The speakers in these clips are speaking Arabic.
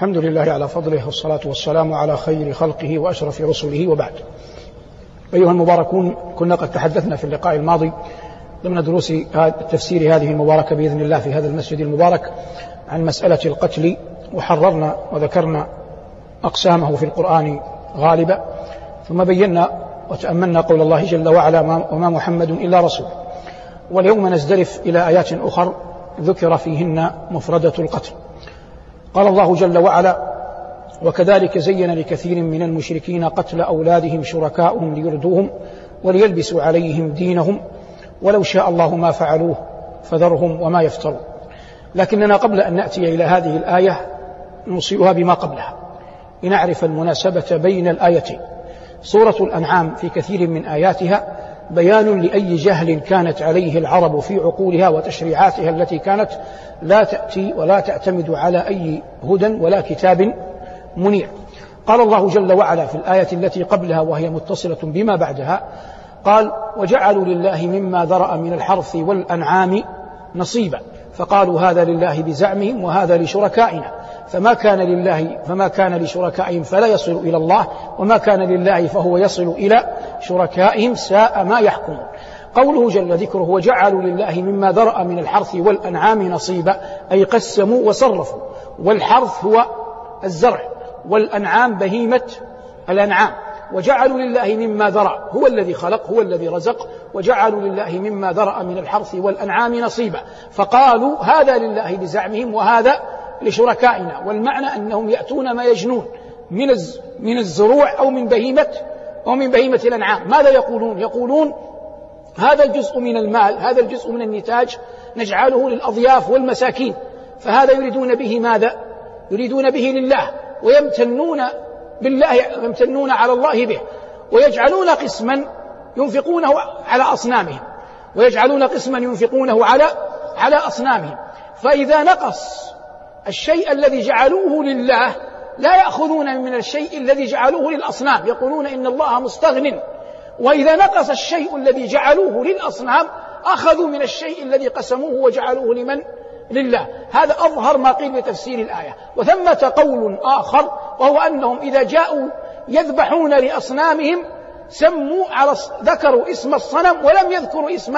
الحمد لله على فضله والصلاة والسلام على خير خلقه وأشرف رسله وبعد. أيها المباركون كنا قد تحدثنا في اللقاء الماضي ضمن دروس تفسير هذه المباركة بإذن الله في هذا المسجد المبارك عن مسألة القتل وحررنا وذكرنا أقسامه في القرآن غالبا ثم بينا وتأملنا قول الله جل وعلا وما محمد إلا رسول. واليوم نزدرف إلى آيات أخر ذكر فيهن مفردة القتل. قال الله جل وعلا وكذلك زين لكثير من المشركين قتل أولادهم شركاؤهم ليردوهم وليلبسوا عليهم دينهم ولو شاء الله ما فعلوه فذرهم وما يفترون. لكننا قبل أن نأتي إلى هذه الآية نوصيها بما قبلها. لنعرف المناسبة بين الآيتين. سورة الأنعام في كثير من آياتها بيان لأي جهل كانت عليه العرب في عقولها وتشريعاتها التي كانت لا تأتي ولا تعتمد على أي هدى ولا كتاب منير قال الله جل وعلا في الآية التي قبلها وهي متصلة بما بعدها قال وجعلوا لله مما ذرأ من الحرث والأنعام نصيبا. فقالوا هذا لله بزعمهم وهذا لشركائنا. فما كان لله فما كان لشركائهم فلا يصل إلى الله وما كان لله فهو يصل إلى شركائهم ساء ما يحكمون قوله جل ذكره وجعلوا لله مما ذرأ من الحرث والأنعام نصيبا أي قسموا وصرفوا. والحرث هو الزرع والأنعام بهيمة الأنعام. وجعلوا لله مما ذرأ هو الذي خلق هو الذي رزق. وجعلوا لله مما ذرأ من الحرث والأنعام نصيبا فقالوا هذا لله بزعمهم وهذا لشركائنا والمعنى أنهم يأتون ما يجنون من من الزروع أو من بهيمة أو من بهيمة الأنعام. ماذا يقولون؟ يقولون هذا الجزء من المال هذا الجزء من النتاج نجعله للأضياف والمساكين. فهذا يريدون به ماذا؟ يريدون به لله ويمتنون بالله يمتنون على الله به ويجعلون قسما ينفقونه على أصنامهم ويجعلون قسما ينفقونه على على أصنامهم. فإذا نقص الشيء الذي جعلوه لله لا يأخذون من الشيء الذي جعلوه للأصنام يقولون إن الله مستغن. وإذا نقص الشيء الذي جعلوه للأصنام أخذوا من الشيء الذي قسموه وجعلوه لمن؟ لله. هذا أظهر ما قيل بتفسير الآية. وثمة قول آخر وهو أنهم إذا جاءوا يذبحون لأصنامهم سموا على ذكروا اسم الصنم ولم يذكروا اسم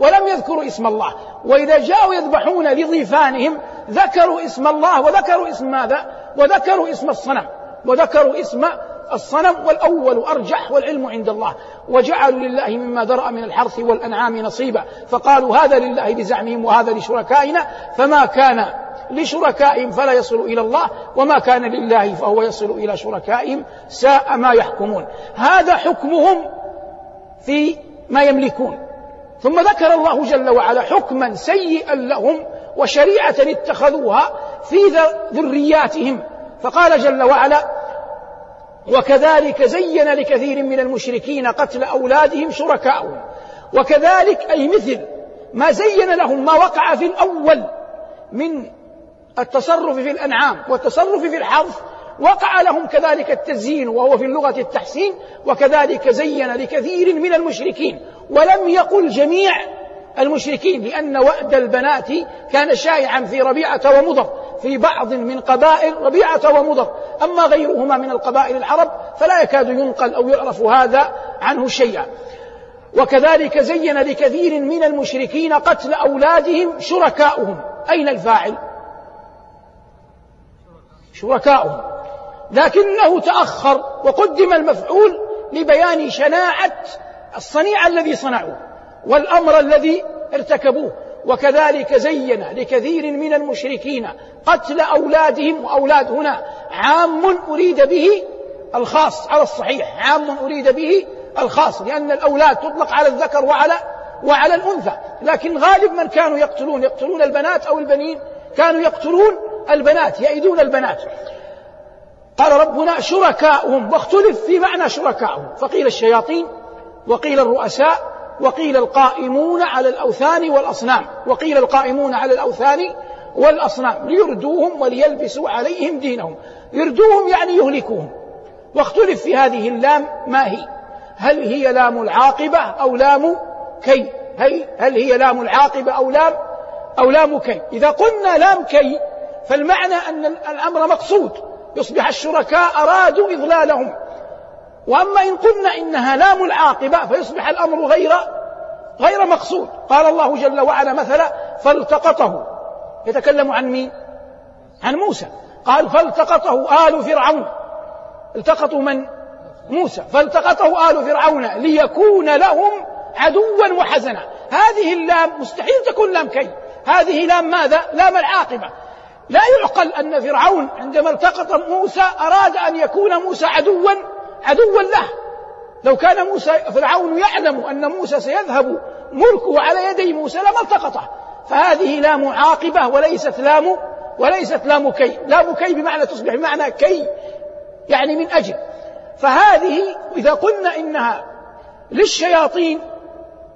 ولم يذكروا اسم الله. وإذا جاءوا يذبحون لضيفانهم ذكروا اسم الله وذكروا اسم ماذا؟ وذكروا اسم الصنم. وذكروا اسم الصنم والأول أرجح والعلم عند الله. وجعلوا لله مما ذرأ من الحرث والأنعام نصيبا. فقالوا هذا لله بزعمهم وهذا لشركائنا. فما كان لشركائهم فلا يصل إلى الله. وما كان لله فهو يصل إلى شركائهم. ساء ما يحكمون. هذا حكمهم في ما يملكون. ثم ذكر الله جل وعلا حكما سيئا لهم وشريعة اتخذوها في ذرياتهم. فقال جل وعلا وكذلك زين لكثير من المشركين قتل أولادهم شركاؤهم. وكذلك أي مثل ما زين لهم ما وقع في الأول من التصرف في الأنعام والتصرف في الحظ وقع لهم كذلك التزيين وهو في اللغة التحسين وكذلك زين لكثير من المشركين. ولم يقل جميع المشركين لأن وأد البنات كان شائعا في ربيعة ومضر في بعض من قبائل ربيعة ومضر. أما غيرهما من القبائل العرب فلا يكاد ينقل أو يعرف هذا عنه شيئا. وكذلك زين لكثير من المشركين قتل أولادهم شركاؤهم. أين الفاعل؟ شركاؤهم. لكنه تأخر وقدم المفعول لبيان شناعة الصنيع الذي صنعوه. والأمر الذي ارتكبوه. وكذلك زين لكثير من المشركين قتل أولادهم وأولاد هنا عام أريد به الخاص على الصحيح عام أريد به الخاص لأن الأولاد تطلق على الذكر وعلى وعلى الأنثى. لكن غالب من كانوا يقتلون يقتلون البنات أو البنين كانوا يقتلون البنات يئدون البنات. قال ربنا شركاؤهم واختلف في معنى شركاؤهم. فقيل الشياطين وقيل الرؤساء وقيل القائمون على الأوثان والأصنام وقيل القائمون على الأوثان والأصنام ليردوهم وليلبسوا عليهم دينهم. يردوهم يعني يهلكوهم. واختلف في هذه اللام ما هي؟ هل هي لام العاقبة أو لام كي؟ هل, هل هي لام العاقبة أو لام أو لام كي؟ إذا قلنا لام كي فالمعنى أن الأمر مقصود. يصبح الشركاء أرادوا إضلالهم. وأما إن قلنا إنها لام العاقبة فيصبح الأمر غير غير مقصود. قال الله جل وعلا مثلا فالتقطه. يتكلم عن مين؟ عن موسى. قال فالتقطه آل فرعون. التقطوا من؟ موسى. فالتقطه آل فرعون ليكون لهم عدوا وحزنا. هذه اللام مستحيل تكون لام كي هذه لام ماذا؟ لام العاقبة. لا يعقل أن فرعون عندما التقط موسى أراد أن يكون موسى عدوا عدوا له. لو كان موسى فرعون يعلم أن موسى سيذهب ملكه على يدي موسى لما التقطه فهذه لام عاقبة وليست لام وليست لام كي لام كي بمعنى تصبح بمعنى كي يعني من أجل. فهذه إذا قلنا إنها للشياطين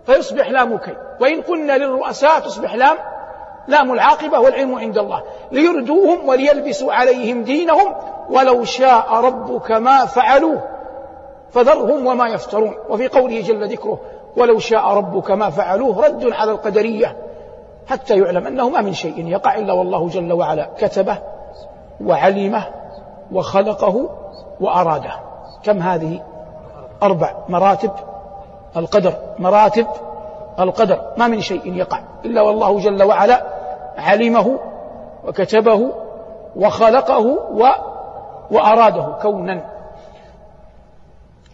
فيصبح لام كي وإن قلنا للرؤساء تصبح لام لام العاقبة والعلم عند الله. ليردوهم وليلبسوا عليهم دينهم ولو شاء ربك ما فعلوه. فذرهم وما يفترون. وفي قوله جل ذكره ولو شاء ربك ما فعلوه رد على القدرية حتى يعلم أنه ما من شيء يقع إلا والله جل وعلا كتبه وعلمه وخلقه وأراده. كم هذه؟ أربع مراتب القدر مراتب القدر. ما من شيء يقع إلا والله جل وعلا علمه وكتبه وخلقه و وأراده كونا.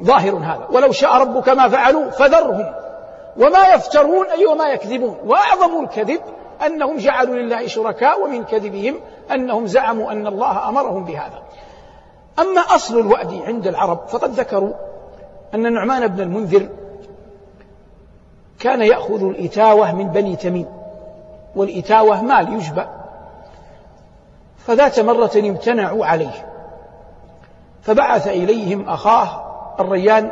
ظاهر هذا. ولو شاء ربك ما فعلوا فذرهم. وما يفترون أي وما يكذبون. وأعظم الكذب أنهم جعلوا لله شركاء ومن كذبهم أنهم زعموا أن الله أمرهم بهذا. أما أصل الوأد عند العرب فقد ذكروا أن النعمان بن المنذر كان يأخذ الإتاوة من بني تميم. والإتاوة مال يجبى فذات مرة امتنعوا عليه. فبعث إليهم أخاه الريان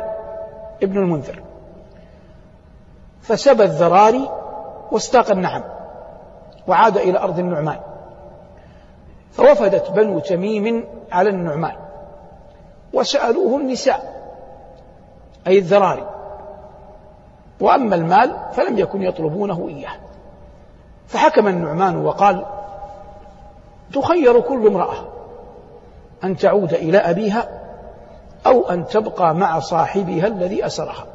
ابن المنذر. فسبى الذراري واستاق النعم وعاد إلى أرض النعمان. فوفدت بنو تميم على النعمان. وسألوه النساء أي الذراري. وأما المال فلم يكن يطلبونه إياه. فحكم النعمان وقال تخير كل امرأة أن تعود إلى أبيها أو أن تبقى مع صاحبها الذي أسرها.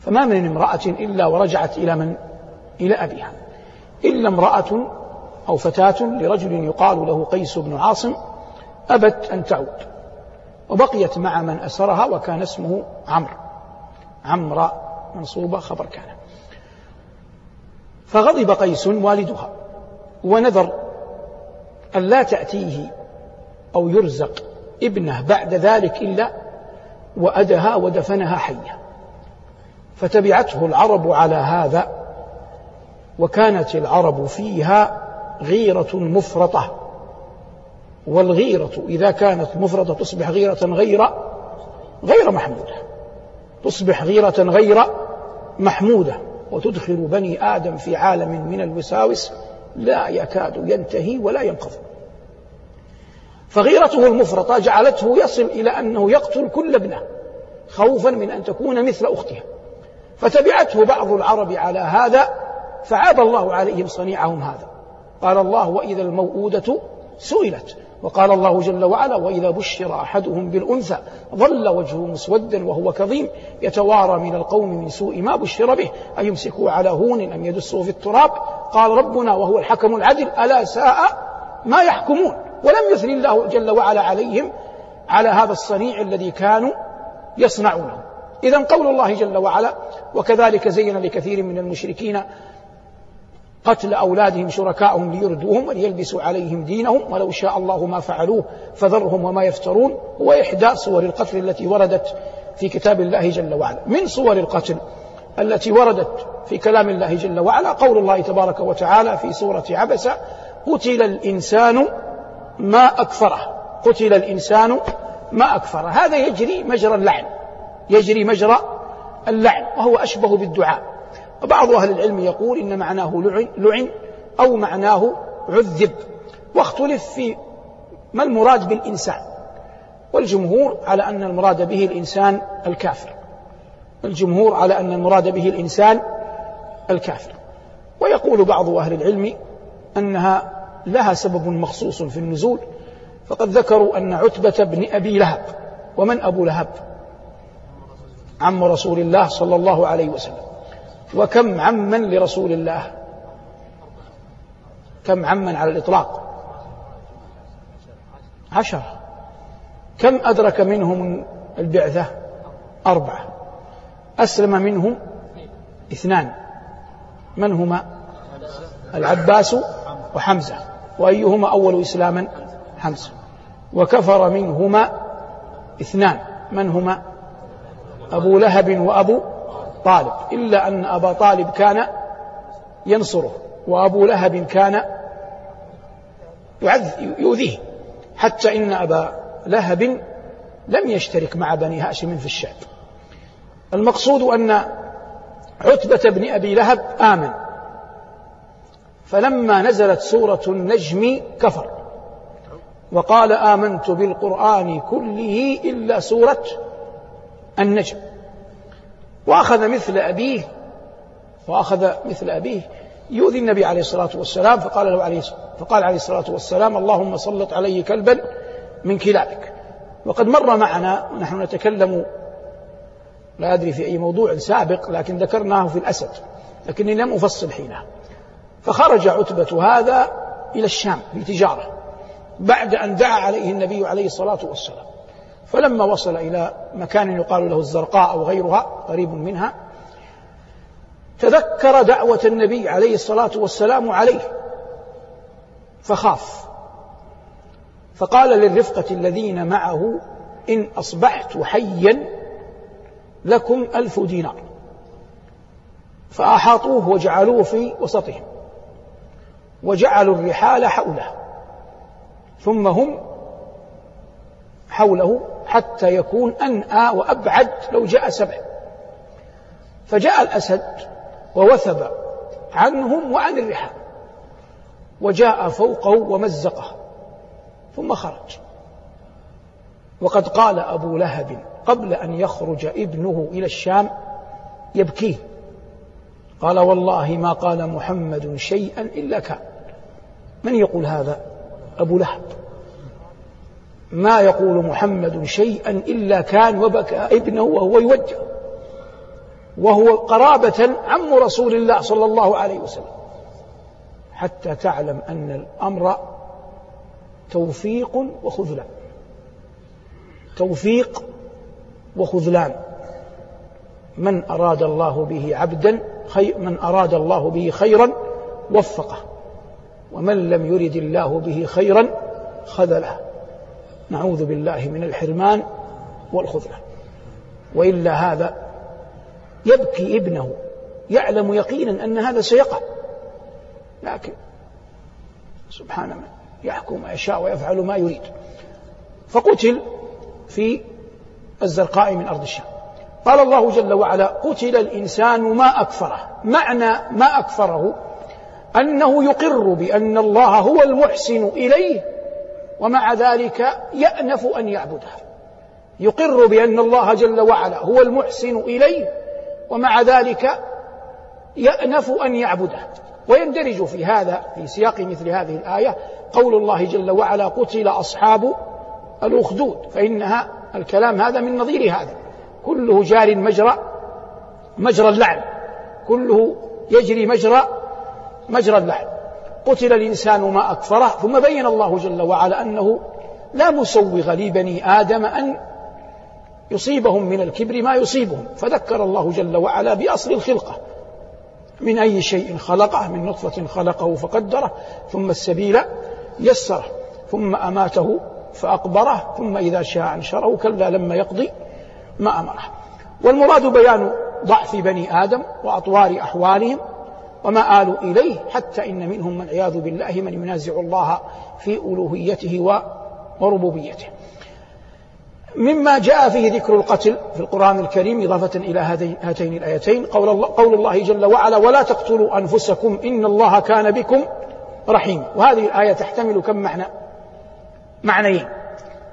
فما من امرأة إلا ورجعت إلى من؟ إلى أبيها. إلا امرأة أو فتاة لرجل يقال له قيس بن عاصم أبت أن تعود. وبقيت مع من أسرها وكان اسمه عمرو. عمرو منصوبة خبر كان. فغضب قيس والدها. ونذر أن لا تأتيه أو يرزق ابنه بعد ذلك إلا وأدها ودفنها حية فتبعته العرب على هذا وكانت العرب فيها غيرة مفرطة. والغيرة إذا كانت مفرطة تصبح غيرة غير غير محمودة. تصبح غيرة غير محمودة. وتدخل بني آدم في عالم من الوساوس لا يكاد ينتهي ولا ينقضي. فغيرته المفرطة جعلته يصل إلى أنه يقتل كل ابنه خوفا من أن تكون مثل أختها. فتبعته بعض العرب على هذا فعاب الله عليهم صنيعهم هذا. قال الله وإذا الموءودة سئلت وقال الله جل وعلا وإذا بشر أحدهم بالأنثى ظل وجهه مسودا وهو كظيم يتوارى من القوم من سوء ما بشر به أيمسكوا على هون أم يدسوا في التراب؟ قال ربنا وهو الحكم العدل ألا ساء ما يحكمون. ولم يثني الله جل وعلا عليهم على هذا الصنيع الذي كانوا يصنعونه. إذا قول الله جل وعلا وكذلك زين لكثير من المشركين قتل أولادهم شركاءهم ليردوهم وليلبسوا عليهم دينهم ولو شاء الله ما فعلوه فذرهم وما يفترون. هو إحدى صور القتل التي وردت في كتاب الله جل وعلا. من صور القتل التي وردت في كلام الله جل وعلا؟ قول الله تبارك وتعالى في سورة عبس قتل الإنسان ما أكفره. قتل الإنسان ما أكفره. هذا يجري مجرى اللعن. يجري مجرى اللعن. وهو أشبه بالدعاء. وبعض أهل العلم يقول إن معناه لعن, لعن أو معناه عذب. واختلف في ما المراد بالإنسان. والجمهور على أن المراد به الإنسان الكافر. الجمهور على أن المراد به الإنسان الكافر. ويقول بعض أهل العلم أنها لها سبب مخصوص في النزول فقد ذكروا أن عتبة بن أبي لهب ومن أبو لهب؟ عم رسول الله صلى الله عليه وسلم. وكم عما لرسول الله؟ كم عما على الإطلاق؟ عشرة كم أدرك منهم البعثة؟ أربعة. أسلم منهم اثنان. من هما؟ العباس وحمزة. وأيهما أول إسلاما؟ حمزة وكفر منهما اثنان. من هما؟ أبو لهب وأبو طالب. إلا أن أبا طالب كان ينصره وأبو لهب كان يؤذيه. حتى إن أبا لهب لم يشترك مع بني هاشم في الشعب المقصود أن عتبة بن أبي لهب آمن. فلما نزلت سورة النجم كفر. وقال آمنت بالقرآن كله إلا سورة النجم. وأخذ مثل أبيه وأخذ مثل أبيه. يؤذي النبي عليه الصلاة والسلام فقال له عليه فقال عليه الصلاة والسلام اللهم سلط عليه كلبا من كلابك. وقد مر معنا ونحن نتكلم لا أدري في أي موضوع سابق لكن ذكرناه في الأسد لكني لم أفصل حينها. فخرج عتبة هذا إلى الشام لتجارة بعد أن دعا عليه النبي عليه الصلاة والسلام. فلما وصل إلى مكان يقال له الزرقاء أو غيرها قريب منها تذكر دعوة النبي عليه الصلاة والسلام عليه. فخاف. فقال للرفقة الذين معه إن أصبحت حيا لكم ألف دينار. فأحاطوه وجعلوه في وسطهم. وجعلوا الرحال حوله. ثم هم حوله حتى يكون أنأى وأبعد لو جاء سبع. فجاء الأسد ووثب عنهم وعن الرحال وجاء فوقه ومزقه ثم خرج. وقد قال أبو لهب قبل أن يخرج ابنه إلى الشام يبكيه. قال والله ما قال محمد شيئا إلا كان. من يقول هذا؟ أبو لهب. ما يقول محمد شيئا إلا كان وبكى ابنه وهو يوجه. وهو قرابة عم رسول الله صلى الله عليه وسلم. حتى تعلم أن الأمر توفيق وخذلان. توفيق وخذلان. من أراد الله به عبدا خير من أراد الله به خيرا وفقه. ومن لم يرد الله به خيرا خذله. نعوذ بالله من الحرمان والخذلان. وإلا هذا يبكي ابنه يعلم يقينا أن هذا سيقع. لكن سبحان من يحكم ما يشاء ويفعل ما يريد. فقتل في الزرقاء من أرض الشام. قال الله جل وعلا قتل الإنسان ما أكفره. معنى ما أكفره أنه يقر بأن الله هو المحسن إليه ومع ذلك يأنف أن يعبده. يقر بأن الله جل وعلا هو المحسن إليه ومع ذلك يأنف أن يعبده. ويندرج في هذا في سياق مثل هذه الآية قول الله جل وعلا قتل أصحاب الأخدود فإنها الكلام هذا من نظير هذا. كله جار مجرى مجرى اللعن. كله يجري مجرى مجرى اللعن قتل الإنسان ما أكفره ثم بين الله جل وعلا أنه لا مسوغ لبني آدم أن يصيبهم من الكبر ما يصيبهم. فذكر الله جل وعلا بأصل الخلقة. من أي شيء خلقه؟ من نطفة خلقه فقدره ثم السبيل يسره ثم أماته فأقبره ثم إذا شاء أنشره كلا لما يقضي ما أمره. والمراد بيان ضعف بني آدم وأطوار أحوالهم وما آلوا إليه حتى إن منهم من عياذ بالله من ينازع الله في ألوهيته وربوبيته. مما جاء فيه ذكر القتل في القرآن الكريم إضافة إلى هاتين الآيتين. قول الله, قول الله جل وعلا ولا تقتلوا أنفسكم إن الله كان بكم رحيم. وهذه الآية تحتمل كم معنى؟ معنيين.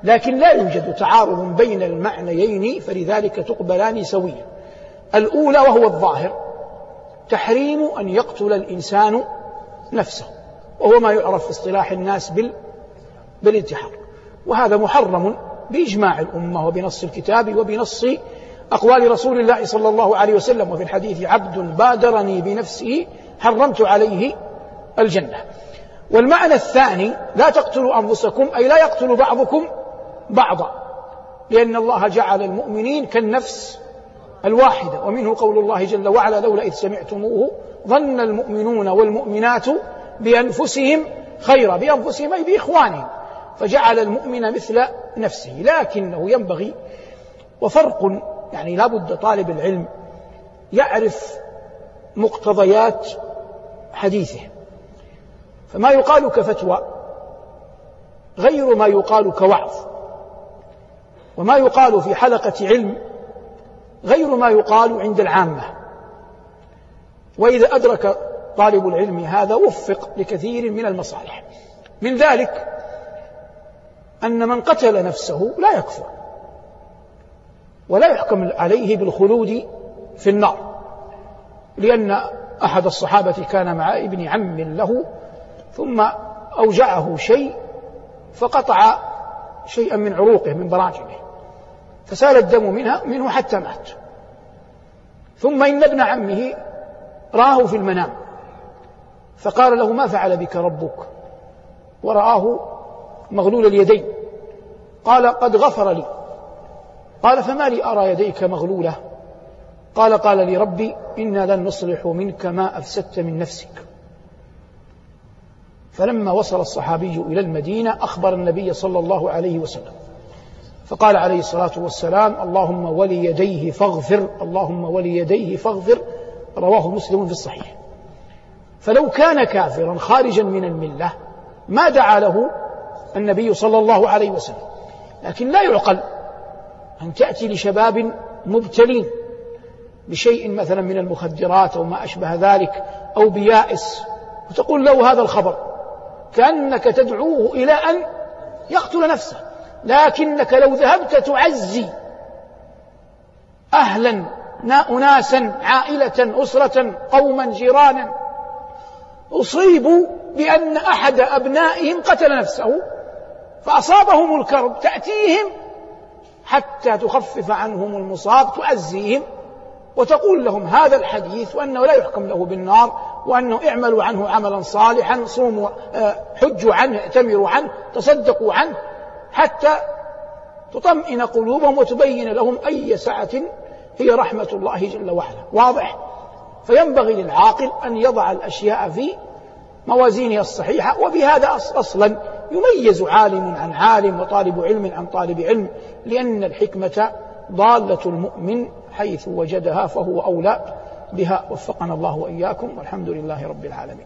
لكن لا يوجد تعارض بين المعنيين فلذلك تقبلان سويا. الأولى وهو الظاهر. تحريم أن يقتل الإنسان نفسه وهو ما يعرف في اصطلاح الناس بال بالانتحار وهذا محرم بإجماع الأمة وبنص الكتاب وبنص أقوال رسول الله صلى الله عليه وسلم. وفي الحديث عبد بادرني بنفسه حرمت عليه الجنة. والمعنى الثاني لا تقتلوا أنفسكم أي لا يقتل بعضكم بعضا لأن الله جعل المؤمنين كالنفس الواحدة. ومنه قول الله جل وعلا لولا إذ سمعتموه ظن المؤمنون والمؤمنات بأنفسهم خيرا بأنفسهم أي بإخوانهم فجعل المؤمن مثل نفسه. لكنه ينبغي وفرق يعني لا بد طالب العلم يعرف مقتضيات حديثه. فما يقال كفتوى غير ما يقال كوعظ. وما يقال في حلقة علم غير ما يقال عند العامة. وإذا أدرك طالب العلم هذا وفق لكثير من المصالح. من ذلك أن من قتل نفسه لا يكفر. ولا يحكم عليه بالخلود في النار. لأن أحد الصحابة كان مع ابن عم له ثم أوجعه شيء فقطع شيئا من عروقه من براجمه فسال الدم منها منه حتى مات. ثم إن ابن عمه رآه في المنام. فقال له ما فعل بك ربك؟ ورآه مغلول اليدين. قال قد غفر لي. قال فما لي أرى يديك مغلولة؟ قال قال لي ربي إنا لن نصلح منك ما أفسدت من نفسك. فلما وصل الصحابي إلى المدينة أخبر النبي صلى الله عليه وسلم. فقال عليه الصلاة والسلام اللهم وليديه فاغفر اللهم وليديه فاغفر. رواه مسلم في الصحيح. فلو كان كافرا خارجا من الملة ما دعا له النبي صلى الله عليه وسلم. لكن لا يعقل أن تأتي لشباب مبتلين بشيء مثلا من المخدرات أو ما أشبه ذلك أو بيائس وتقول له هذا الخبر كأنك تدعوه إلى أن يقتل نفسه. لكنك لو ذهبت تعزي أهلا أناسا عائلة أسرة قوما جيرانا. أصيبوا بأن أحد أبنائهم قتل نفسه فأصابهم الكرب تأتيهم حتى تخفف عنهم المصاب تعزيهم وتقول لهم هذا الحديث وأنه لا يحكم له بالنار وأنه اعملوا عنه عملا صالحا صوموا آه، حجوا عنه ائتمروا عنه تصدقوا عنه. حتى تطمئن قلوبهم وتبين لهم أي سعة هي رحمة الله جل وعلا. واضح؟ فينبغي للعاقل أن يضع الأشياء في موازينها الصحيحة وبهذا أصلا يميز عالم عن عالم وطالب علم عن طالب علم لأن الحكمة ضالة المؤمن حيث وجدها فهو أولى بها. وفقنا الله وإياكم والحمد لله رب العالمين.